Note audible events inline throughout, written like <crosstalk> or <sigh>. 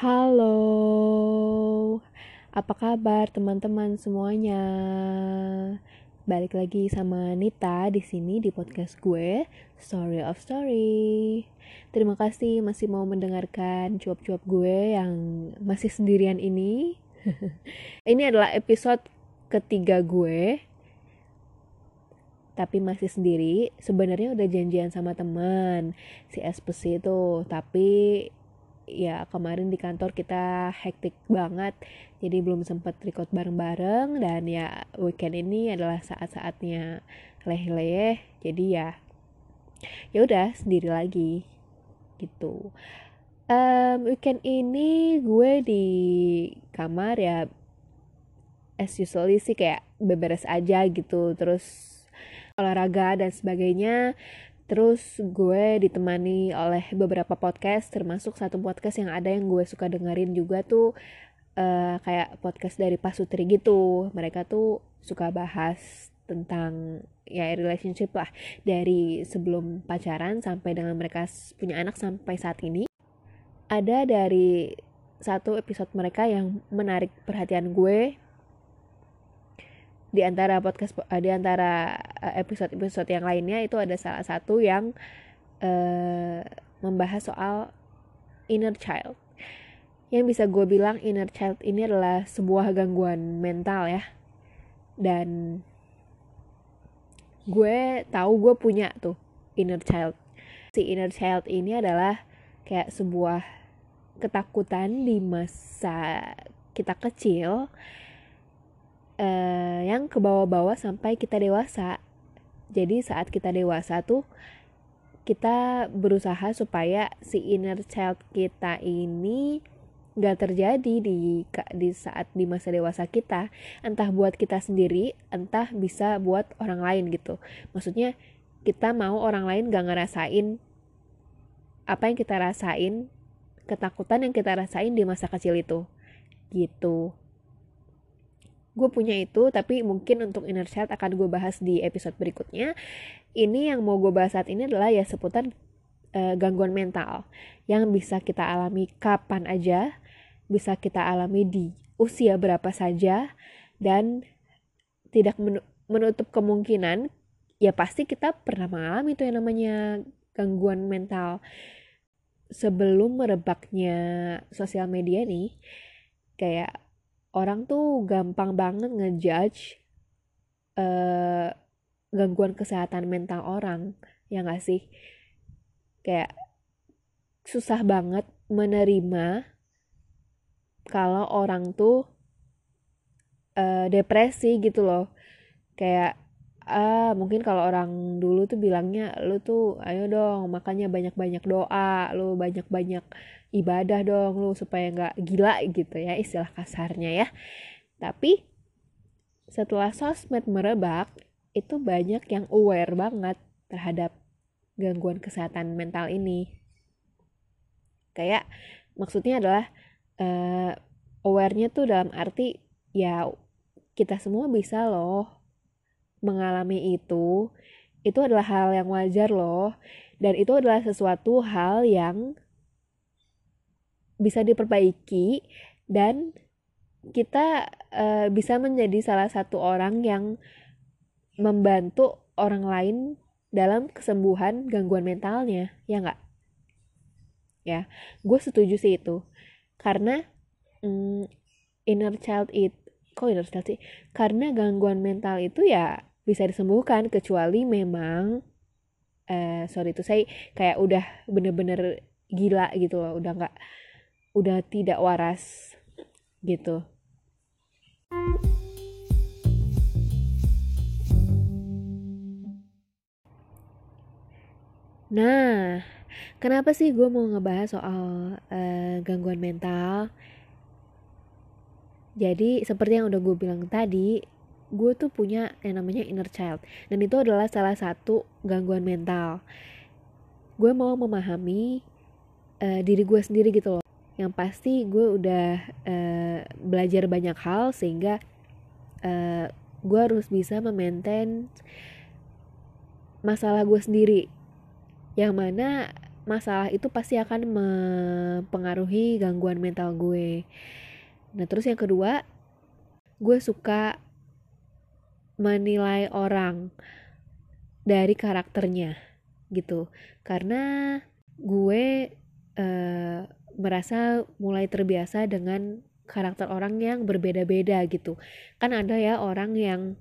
Halo, apa kabar teman-teman semuanya? Balik lagi sama Nita di sini di podcast gue, Story of Story. Terima kasih masih mau mendengarkan cuap-cuap gue yang masih sendirian ini. <laughs> ini adalah episode ketiga gue, tapi masih sendiri. Sebenarnya udah janjian sama teman si SPC itu, tapi ya kemarin di kantor kita hektik banget jadi belum sempat record bareng-bareng dan ya weekend ini adalah saat-saatnya leh-leh jadi ya ya udah sendiri lagi gitu. Um, weekend ini gue di kamar ya as usually sih kayak beberes aja gitu terus olahraga dan sebagainya Terus gue ditemani oleh beberapa podcast, termasuk satu podcast yang ada yang gue suka dengerin juga tuh uh, kayak podcast dari Pasutri gitu. Mereka tuh suka bahas tentang ya relationship lah dari sebelum pacaran sampai dengan mereka punya anak sampai saat ini. Ada dari satu episode mereka yang menarik perhatian gue di antara podcast uh, di antara eh, episode-episode yang lainnya itu ada salah satu yang uh, membahas soal inner child. Yang bisa gue bilang inner child ini adalah sebuah gangguan mental ya. Dan gue tahu gue punya tuh inner child. Si inner child ini adalah kayak sebuah ketakutan di masa kita kecil uh, yang ke bawah-bawah sampai kita dewasa. Jadi saat kita dewasa tuh kita berusaha supaya si inner child kita ini gak terjadi di di saat di masa dewasa kita. Entah buat kita sendiri entah bisa buat orang lain gitu. Maksudnya kita mau orang lain gak ngerasain apa yang kita rasain ketakutan yang kita rasain di masa kecil itu. Gitu gue punya itu tapi mungkin untuk inner child akan gue bahas di episode berikutnya. Ini yang mau gue bahas saat ini adalah ya seputar uh, gangguan mental yang bisa kita alami kapan aja bisa kita alami di usia berapa saja dan tidak menutup kemungkinan ya pasti kita pernah mengalami itu yang namanya gangguan mental. Sebelum merebaknya sosial media nih kayak orang tuh gampang banget ngejudge uh, gangguan kesehatan mental orang ya gak sih? Kayak susah banget menerima kalau orang tuh uh, depresi gitu loh. Kayak ah mungkin kalau orang dulu tuh bilangnya lu tuh ayo dong makanya banyak-banyak doa lu banyak-banyak ibadah dong lu supaya nggak gila gitu ya istilah kasarnya ya. Tapi setelah sosmed merebak itu banyak yang aware banget terhadap gangguan kesehatan mental ini. Kayak maksudnya adalah uh, awarenya tuh dalam arti ya kita semua bisa loh mengalami itu itu adalah hal yang wajar loh. Dan itu adalah sesuatu hal yang bisa diperbaiki dan kita uh, bisa menjadi salah satu orang yang membantu orang lain dalam kesembuhan gangguan mentalnya ya nggak? Ya gue setuju sih itu. Karena mm, inner child it kok inner child sih? Karena gangguan mental itu ya bisa disembuhkan kecuali memang eh sorry itu saya kayak udah bener-bener gila gitu loh udah nggak udah tidak waras gitu. Nah, kenapa sih gue mau ngebahas soal uh, gangguan mental? Jadi, seperti yang udah gue bilang tadi, gue tuh punya yang namanya inner child, dan itu adalah salah satu gangguan mental. Gue mau memahami uh, diri gue sendiri gitu loh. Yang pasti gue udah uh, belajar banyak hal sehingga uh, gue harus bisa memaintain masalah gue sendiri. Yang mana masalah itu pasti akan mempengaruhi gangguan mental gue. Nah terus yang kedua gue suka menilai orang dari karakternya gitu. Karena gue uh, merasa mulai terbiasa dengan karakter orang yang berbeda-beda gitu. Kan ada ya orang yang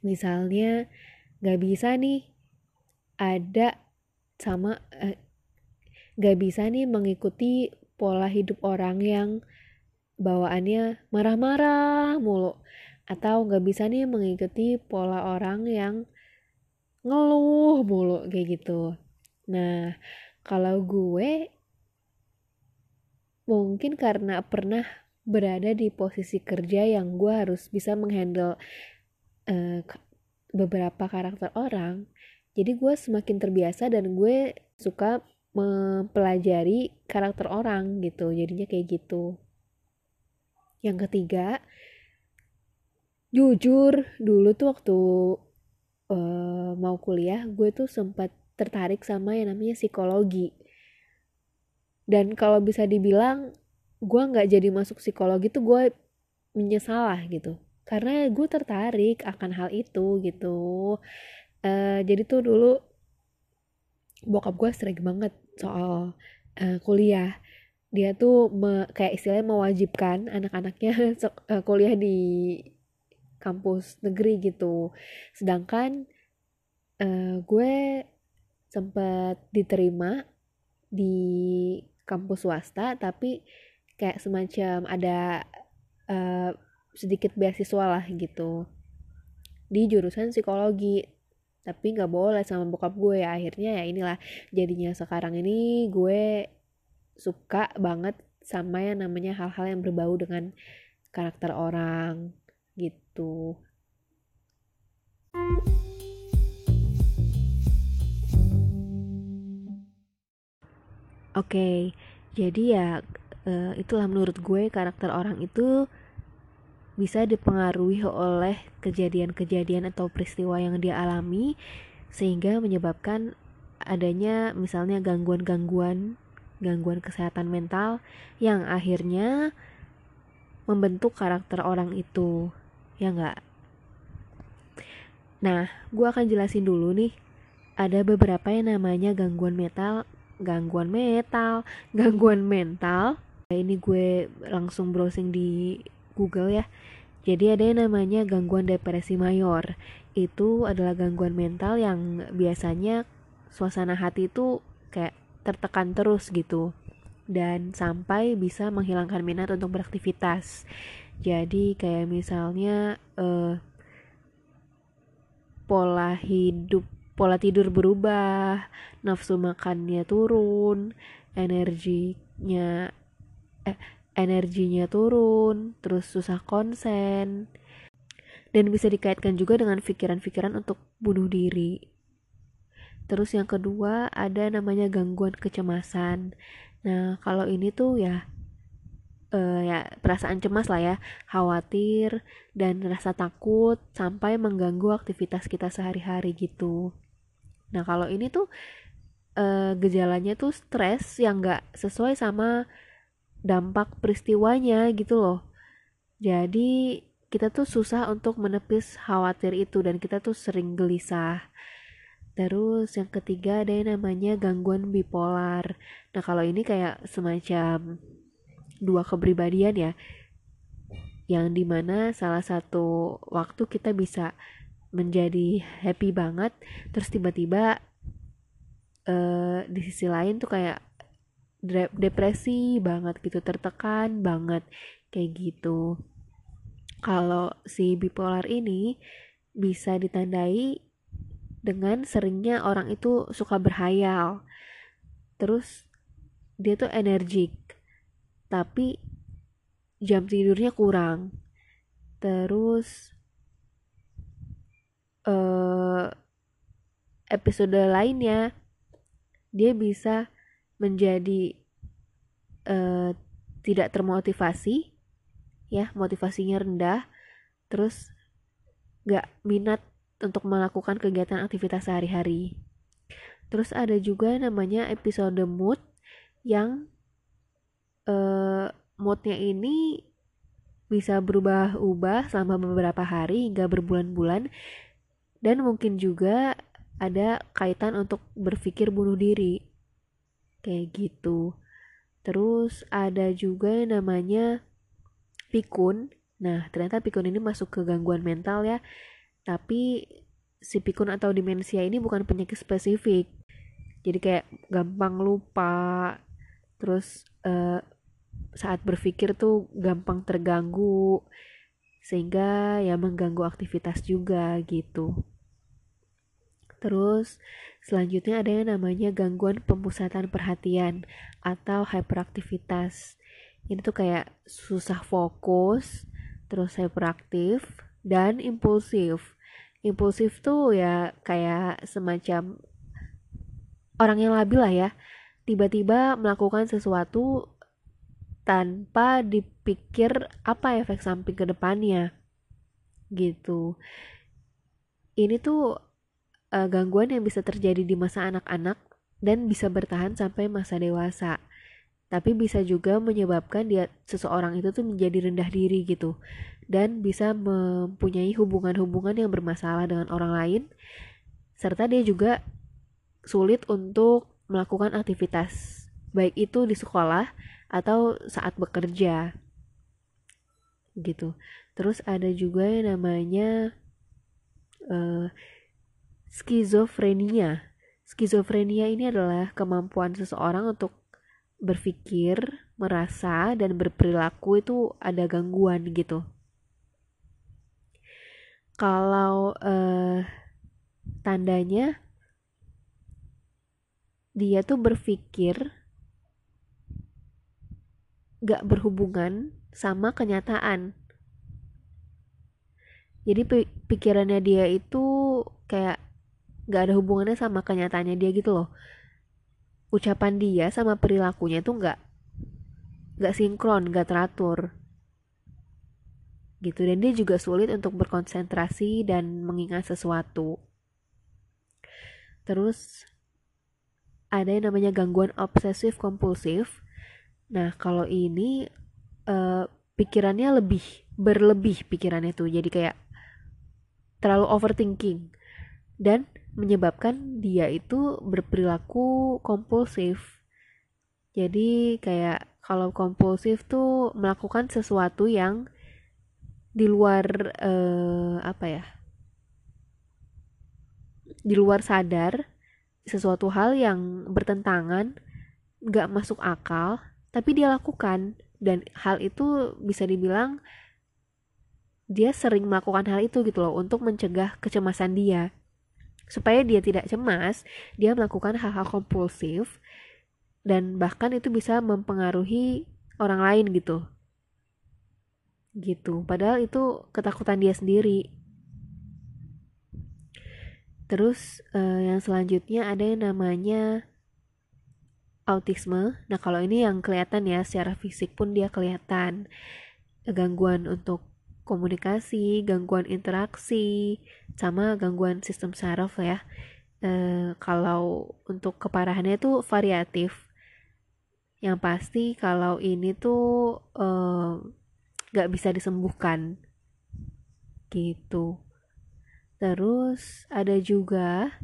misalnya gak bisa nih ada sama uh, gak bisa nih mengikuti pola hidup orang yang bawaannya marah-marah mulu atau gak bisa nih mengikuti pola orang yang ngeluh mulu kayak gitu. Nah kalau gue mungkin karena pernah berada di posisi kerja yang gue harus bisa menghandle uh, beberapa karakter orang jadi gue semakin terbiasa dan gue suka mempelajari karakter orang gitu jadinya kayak gitu. Yang ketiga jujur dulu tuh waktu uh, mau kuliah gue tuh sempat tertarik sama yang namanya psikologi. Dan kalau bisa dibilang gue nggak jadi masuk psikologi tuh gue menyesal lah gitu. Karena gue tertarik akan hal itu gitu. Uh, jadi tuh dulu bokap gue sering banget soal uh, kuliah. Dia tuh me, kayak istilahnya mewajibkan anak-anaknya <laughs> uh, kuliah di kampus negeri gitu. Sedangkan uh, gue sempat diterima di kampus swasta tapi kayak semacam ada uh, sedikit beasiswa lah gitu. Di jurusan psikologi tapi nggak boleh sama bokap gue. Ya akhirnya ya inilah jadinya sekarang ini gue suka banget sama yang namanya hal-hal yang berbau dengan karakter orang gitu. Oke, okay, jadi ya uh, itulah menurut gue karakter orang itu bisa dipengaruhi oleh kejadian-kejadian atau peristiwa yang dia alami sehingga menyebabkan adanya misalnya gangguan-gangguan gangguan kesehatan mental yang akhirnya membentuk karakter orang itu ya enggak nah gue akan jelasin dulu nih. Ada beberapa yang namanya gangguan mental gangguan metal <laughs> gangguan mental. Ini gue langsung browsing di Google ya. Jadi ada yang namanya gangguan depresi mayor. Itu adalah gangguan mental yang biasanya suasana hati itu kayak tertekan terus gitu. Dan sampai bisa menghilangkan minat untuk beraktivitas jadi kayak misalnya uh, pola hidup pola tidur berubah nafsu makannya turun energinya eh, energinya turun terus susah konsen. Dan bisa dikaitkan juga dengan pikiran-pikiran untuk bunuh diri. Terus yang kedua ada namanya gangguan kecemasan. Nah kalau ini tuh ya uh, ya perasaan cemas lah ya, khawatir dan rasa takut sampai mengganggu aktivitas kita sehari-hari gitu. Nah kalau ini tuh uh, gejalanya tuh stres yang nggak sesuai sama dampak peristiwanya gitu loh. Jadi kita tuh susah untuk menepis khawatir itu dan kita tuh sering gelisah. Terus yang ketiga ada yang namanya gangguan bipolar. Nah kalau ini kayak semacam dua kepribadian ya. Yang di mana salah satu waktu kita bisa menjadi happy banget terus tiba-tiba uh, di sisi lain tuh kayak depresi banget gitu tertekan banget kayak gitu. Kalau si bipolar ini bisa ditandai dengan seringnya orang itu suka berhayal. Terus dia tuh energik tapi jam tidurnya kurang. Terus uh, episode lainnya dia bisa menjadi uh, tidak termotivasi ya motivasinya rendah. Terus gak minat untuk melakukan kegiatan aktivitas sehari-hari. Terus ada juga namanya episode mood yang uh, moodnya ini bisa berubah-ubah selama beberapa hari hingga berbulan-bulan. Dan mungkin juga ada kaitan untuk berpikir bunuh diri. Kayak gitu. Terus ada juga yang namanya pikun. Nah ternyata pikun ini masuk ke gangguan mental ya. Tapi si pikun atau demensia ini bukan penyakit spesifik. Jadi kayak gampang lupa. Terus uh, saat berpikir tuh gampang terganggu sehingga ya mengganggu aktivitas juga gitu. Terus selanjutnya ada yang namanya gangguan pemusatan perhatian atau hyperaktivitas ini tuh kayak susah fokus terus hyperaktif dan impulsif. Impulsif tuh ya kayak semacam orang yang labil lah ya. Tiba-tiba melakukan sesuatu tanpa dipikir apa efek samping ke depannya gitu. Ini tuh uh, gangguan yang bisa terjadi di masa anak-anak dan bisa bertahan sampai masa dewasa. Tapi bisa juga menyebabkan dia seseorang itu tuh menjadi rendah diri gitu. Dan bisa mempunyai hubungan-hubungan yang bermasalah dengan orang lain serta dia juga sulit untuk melakukan aktivitas, baik itu di sekolah atau saat bekerja. Gitu. Terus ada juga yang namanya uh, skizofrenia. Skizofrenia ini adalah kemampuan seseorang untuk berpikir, merasa, dan berperilaku itu ada gangguan gitu. Kalau uh, tandanya dia tuh berpikir gak berhubungan sama kenyataan. Jadi pikirannya dia itu kayak gak ada hubungannya sama kenyataannya dia gitu loh. Ucapan dia sama perilakunya tuh gak gak sinkron, gak teratur. Gitu dan dia juga sulit untuk berkonsentrasi dan mengingat sesuatu. Terus ada yang namanya gangguan obsesif kompulsif. Nah, kalau ini uh, pikirannya lebih berlebih pikirannya tuh. Jadi kayak terlalu overthinking dan menyebabkan dia itu berperilaku kompulsif. Jadi kayak kalau kompulsif tuh melakukan sesuatu yang di luar uh, apa ya? Di luar sadar sesuatu hal yang bertentangan, gak masuk akal, tapi dia lakukan. Dan hal itu bisa dibilang dia sering melakukan hal itu gitu loh untuk mencegah kecemasan dia. Supaya dia tidak cemas, dia melakukan hal-hal kompulsif dan bahkan itu bisa mempengaruhi orang lain gitu. Gitu. Padahal itu ketakutan dia sendiri. Terus uh, yang selanjutnya ada yang namanya autisme. Nah, kalau ini yang kelihatan ya secara fisik pun dia kelihatan gangguan untuk komunikasi, gangguan interaksi, sama gangguan sistem saraf ya. Uh, kalau untuk keparahannya itu variatif. Yang pasti kalau ini tuh uh, gak bisa disembuhkan gitu. Terus ada juga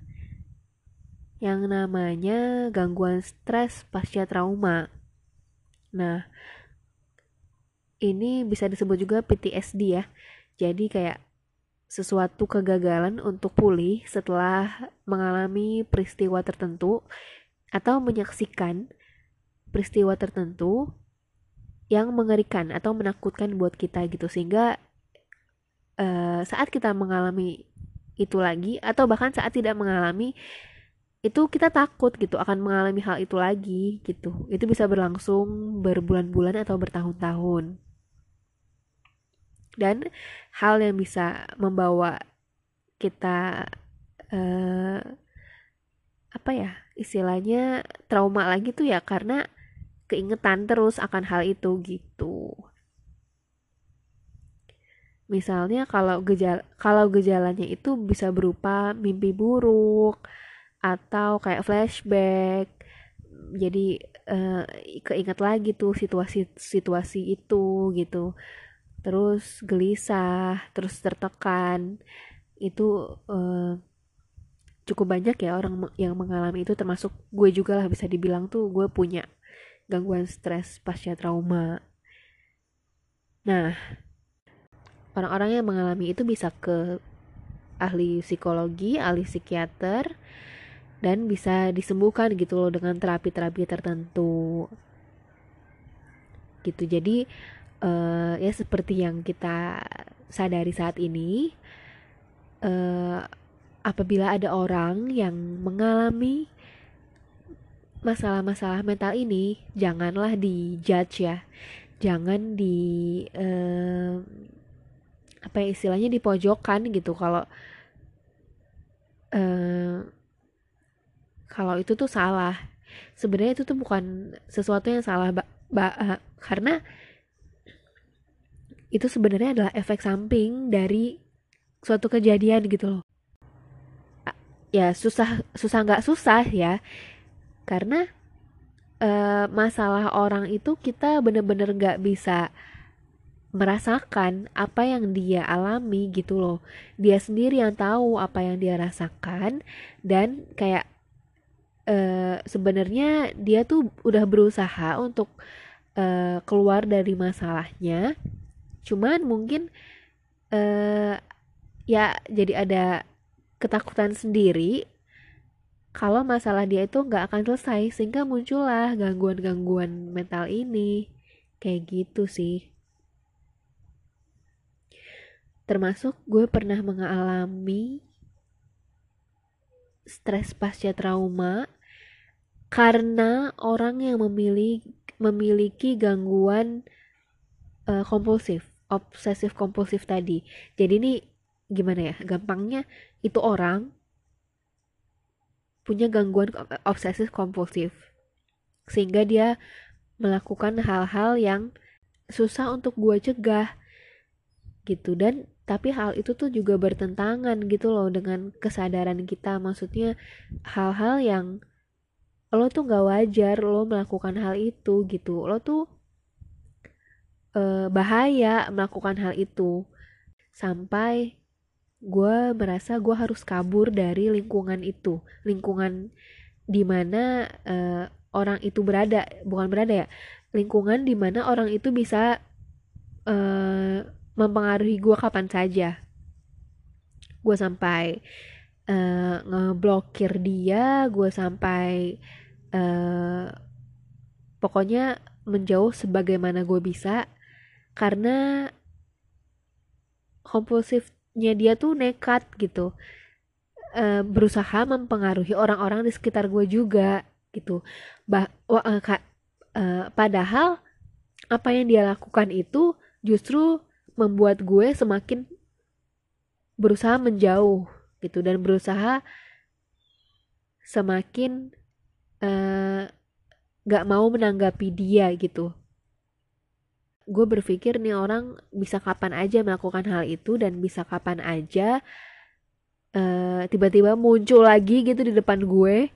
yang namanya gangguan stres pasca trauma. Nah, ini bisa disebut juga PTSD ya. Jadi kayak sesuatu kegagalan untuk pulih setelah mengalami peristiwa tertentu atau menyaksikan peristiwa tertentu yang mengerikan atau menakutkan buat kita gitu sehingga uh, saat kita mengalami itu lagi atau bahkan saat tidak mengalami itu kita takut gitu akan mengalami hal itu lagi gitu. Itu bisa berlangsung berbulan-bulan atau bertahun-tahun. Dan hal yang bisa membawa kita uh, apa ya istilahnya trauma lagi tuh ya karena keingetan terus akan hal itu gitu. Misalnya kalau gejala kalau gejalanya itu bisa berupa mimpi buruk atau kayak flashback. Jadi uh, keinget lagi tuh situasi-situasi itu gitu. Terus gelisah terus tertekan. Itu uh, cukup banyak ya orang yang mengalami itu. Termasuk gue juga lah bisa dibilang tuh gue punya gangguan stres pasca trauma. Nah orang-orang yang mengalami itu bisa ke ahli psikologi, ahli psikiater, dan bisa disembuhkan gitu loh dengan terapi-terapi tertentu. Gitu. Jadi uh, ya seperti yang kita sadari saat ini uh, apabila ada orang yang mengalami masalah-masalah mental ini janganlah dijudge ya jangan di uh, apa ya istilahnya di pojokan gitu kalau uh, kalau itu tuh salah. Sebenarnya itu tuh bukan sesuatu yang salah ba, ba, uh, karena itu sebenarnya adalah efek samping dari suatu kejadian gitu loh. Ya susah susah nggak susah ya. Karena uh, masalah orang itu kita bener-bener nggak bisa merasakan apa yang dia alami gitu loh. Dia sendiri yang tahu apa yang dia rasakan dan kayak uh, sebenarnya dia tuh udah berusaha untuk uh, keluar dari masalahnya. Cuman mungkin uh, ya jadi ada ketakutan sendiri kalau masalah dia itu nggak akan selesai sehingga muncullah gangguan-gangguan mental ini. Kayak gitu sih. Termasuk gue pernah mengalami stres pasca trauma karena orang yang memiliki memiliki gangguan uh, kompulsif, obsesif kompulsif tadi. Jadi ini gimana ya? Gampangnya itu orang punya gangguan obsesif kompulsif sehingga dia melakukan hal-hal yang susah untuk gue cegah gitu dan tapi hal itu tuh juga bertentangan gitu loh dengan kesadaran kita maksudnya hal-hal yang lo tuh gak wajar lo melakukan hal itu gitu. Lo tuh e, bahaya melakukan hal itu. Sampai gue merasa gue harus kabur dari lingkungan itu. Lingkungan di mana e, orang itu berada. Bukan berada ya. Lingkungan di mana orang itu bisa e, mempengaruhi gue kapan saja. Gue sampai uh, ngeblokir dia gue sampai uh, pokoknya menjauh sebagaimana gue bisa. Karena kompulsifnya dia tuh nekat gitu. Uh, berusaha mempengaruhi orang-orang di sekitar gue juga gitu. Bah uh, uh, padahal apa yang dia lakukan itu justru membuat gue semakin berusaha menjauh gitu dan berusaha semakin uh, gak mau menanggapi dia gitu. Gue berpikir nih orang bisa kapan aja melakukan hal itu dan bisa kapan aja uh, tiba-tiba muncul lagi gitu di depan gue.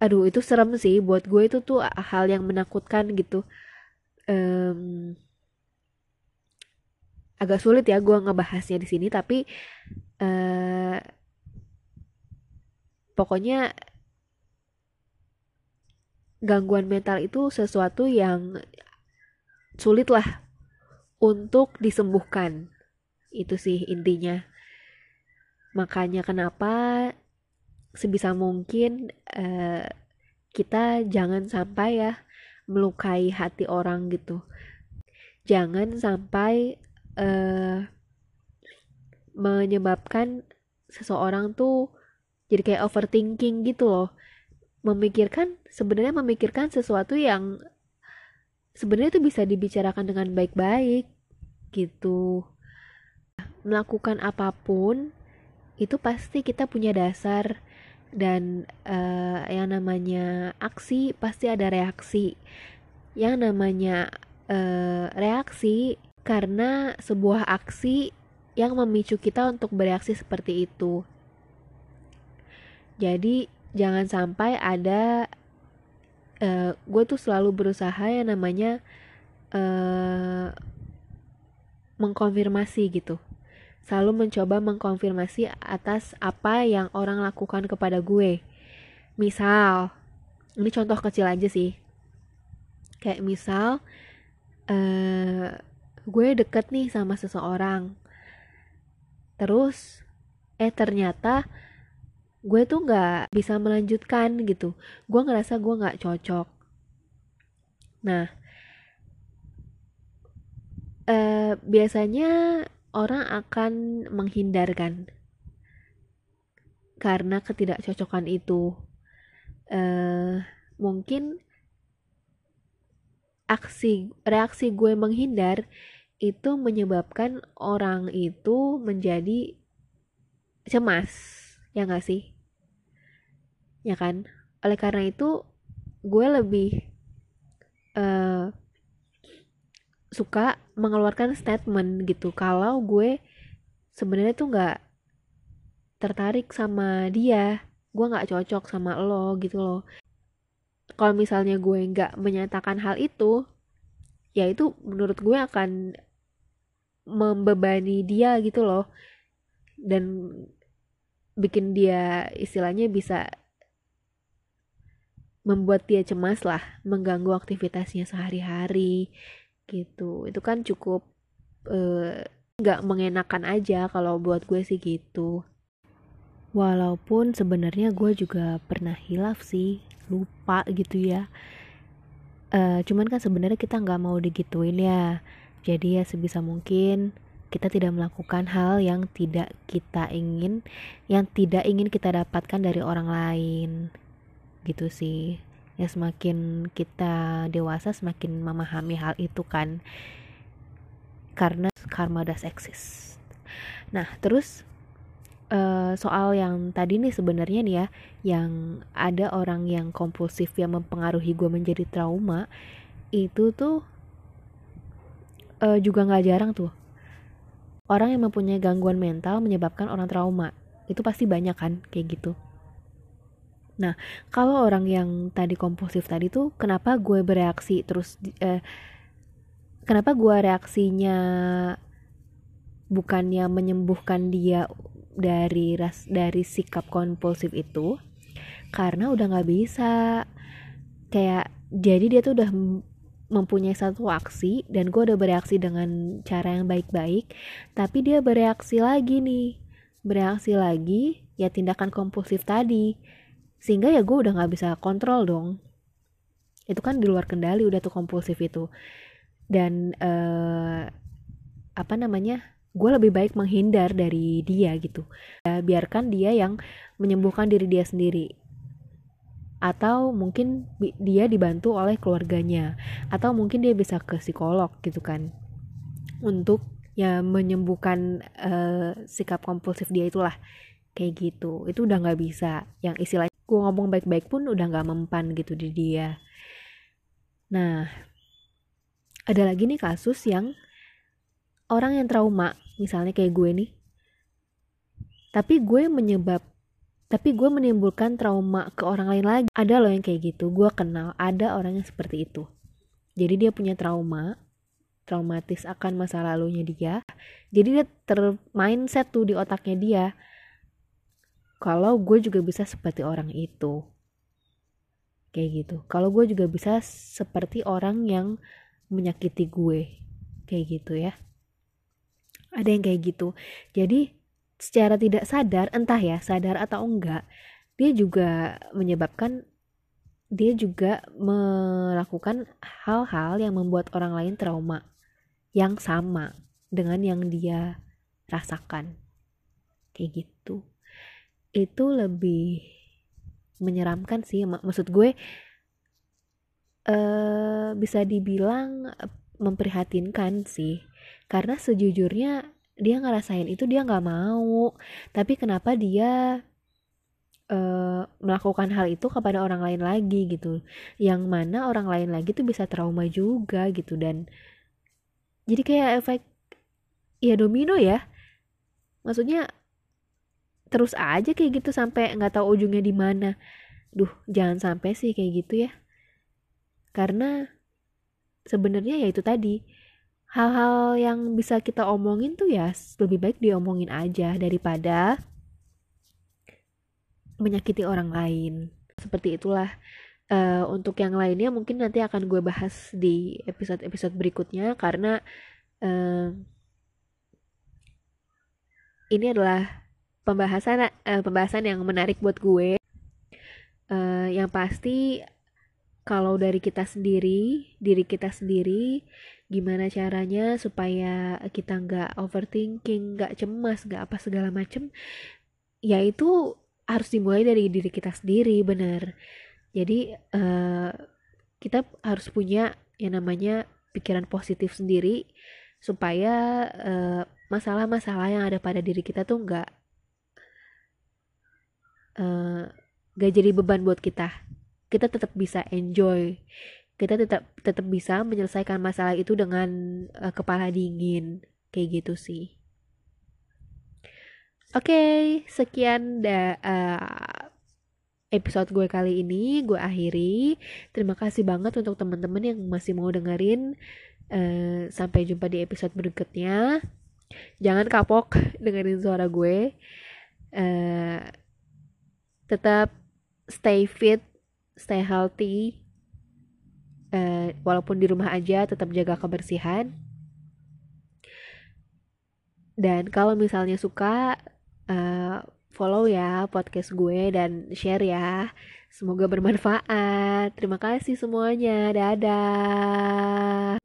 Aduh itu serem sih. Buat gue itu tuh hal yang menakutkan gitu. Um, agak sulit ya gue ngebahasnya di sini tapi uh, pokoknya gangguan mental itu sesuatu yang sulit lah untuk disembuhkan. Itu sih intinya. Makanya kenapa sebisa mungkin uh, kita jangan sampai ya melukai hati orang gitu. Jangan sampai uh, menyebabkan seseorang tuh jadi kayak overthinking gitu loh. Memikirkan sebenarnya memikirkan sesuatu yang sebenarnya itu bisa dibicarakan dengan baik-baik gitu. Melakukan apa pun itu pasti kita punya dasar dan uh, yang namanya aksi pasti ada reaksi. Yang namanya uh, reaksi karena sebuah aksi yang memicu kita untuk bereaksi seperti itu. jadi jangan sampai ada uh, gue tuh selalu berusaha yang namanya uh, mengkonfirmasi gitu. Selalu mencoba mengkonfirmasi atas apa yang orang lakukan kepada gue. Misal ini contoh kecil aja sih. Kayak misal uh, gue deket nih sama seseorang. Terus eh ternyata gue tuh nggak bisa melanjutkan gitu. Gue ngerasa gue nggak cocok. Nah uh, biasanya orang akan menghindarkan karena ketidakcocokan itu. Uh, mungkin aksi reaksi gue menghindar itu menyebabkan orang itu menjadi cemas ya gak sih? Ya kan? Oleh karena itu gue lebih uh, suka mengeluarkan statement gitu. Kalau gue sebenarnya tuh nggak tertarik sama dia gue nggak cocok sama lo gitu loh. Kalau misalnya gue nggak menyatakan hal itu ya itu menurut gue akan membebani dia gitu loh. Dan bikin dia istilahnya bisa membuat dia cemas lah mengganggu aktivitasnya sehari-hari gitu. Itu kan cukup eh, nggak uh, mengenakan aja kalau buat gue sih gitu. Walaupun sebenarnya gue juga pernah hilaf sih lupa gitu ya. Uh, cuman kan sebenarnya kita nggak mau digituin ya jadi ya sebisa mungkin kita tidak melakukan hal yang tidak kita ingin yang tidak ingin kita dapatkan dari orang lain. Gitu sih. Ya semakin kita dewasa semakin memahami hal itu kan. Karena karma does exist. Nah terus uh, soal yang tadi nih sebenarnya nih ya yang ada orang yang kompulsif yang mempengaruhi gue menjadi trauma itu tuh uh, juga nggak jarang tuh. Orang yang mempunyai gangguan mental menyebabkan orang trauma. Itu pasti banyak kan kayak gitu. Nah, kalau orang yang tadi kompulsif tadi tuh kenapa gue bereaksi terus eh, kenapa gue reaksinya bukannya menyembuhkan dia dari ras dari sikap kompulsif itu? Karena udah nggak bisa. Kayak jadi dia tuh udah mempunyai satu aksi dan gue udah bereaksi dengan cara yang baik-baik tapi dia bereaksi lagi nih. Bereaksi lagi ya tindakan kompulsif tadi sehingga ya gue udah nggak bisa kontrol dong. Itu kan di luar kendali udah tuh kompulsif itu. Dan uh, apa namanya gue lebih baik menghindar dari dia gitu. Ya, biarkan dia yang menyembuhkan diri dia sendiri atau mungkin dia dibantu oleh keluarganya. Atau mungkin dia bisa ke psikolog gitu kan. Untuk ya menyembuhkan uh, sikap kompulsif dia itulah. Kayak gitu. Itu udah nggak bisa. Yang istilahnya gue ngomong baik-baik pun udah nggak mempan gitu di dia. Nah ada lagi nih kasus yang orang yang trauma. Misalnya kayak gue nih. Tapi gue menyebab tapi gue menimbulkan trauma ke orang lain lagi. Ada loh yang kayak gitu. Gue kenal ada orang yang seperti itu. Jadi dia punya trauma traumatis akan masa lalunya dia. Jadi dia termindset tuh di otaknya dia kalau gue juga bisa seperti orang itu. Kayak gitu. Kalau gue juga bisa seperti orang yang menyakiti gue. Kayak gitu ya. Ada yang kayak gitu. Jadi secara tidak sadar entah ya sadar atau enggak dia juga menyebabkan dia juga melakukan hal-hal yang membuat orang lain trauma yang sama dengan yang dia rasakan. Kayak gitu. Itu lebih menyeramkan sih maksud gue uh, bisa dibilang memprihatinkan sih. Karena sejujurnya dia ngerasain itu dia nggak mau. Tapi kenapa dia uh, melakukan hal itu kepada orang lain lagi gitu. Yang mana orang lain lagi tuh bisa trauma juga gitu dan jadi kayak efek ya domino ya. Maksudnya terus aja kayak gitu sampai nggak tahu ujungnya di mana. Duh jangan sampai sih kayak gitu ya. Karena sebenarnya ya itu tadi hal-hal yang bisa kita omongin tuh ya lebih baik diomongin aja daripada menyakiti orang lain. Seperti itulah uh, untuk yang lainnya mungkin nanti akan gue bahas di episode-episode berikutnya karena uh, ini adalah pembahasan uh, pembahasan yang menarik buat gue. Uh, yang pasti kalau dari kita sendiri diri kita sendiri gimana caranya supaya kita nggak overthinking nggak cemas nggak apa segala macem ya itu harus dimulai dari diri kita sendiri bener jadi uh, kita harus punya yang namanya pikiran positif sendiri supaya masalah-masalah uh, yang ada pada diri kita tuh nggak uh, jadi beban buat kita. Kita tetap bisa enjoy kita tetap tetap bisa menyelesaikan masalah itu dengan uh, kepala dingin kayak gitu sih. Oke okay, sekian da uh, episode gue kali ini gue akhiri. Terima kasih banget untuk teman-teman yang masih mau dengerin uh, sampai jumpa di episode berikutnya. Jangan kapok dengerin suara gue. Uh, tetap stay fit, stay healthy. Uh, walaupun di rumah aja tetap jaga kebersihan. Dan kalau misalnya suka uh, follow ya podcast gue dan share ya. Semoga bermanfaat. Terima kasih semuanya. Dadah.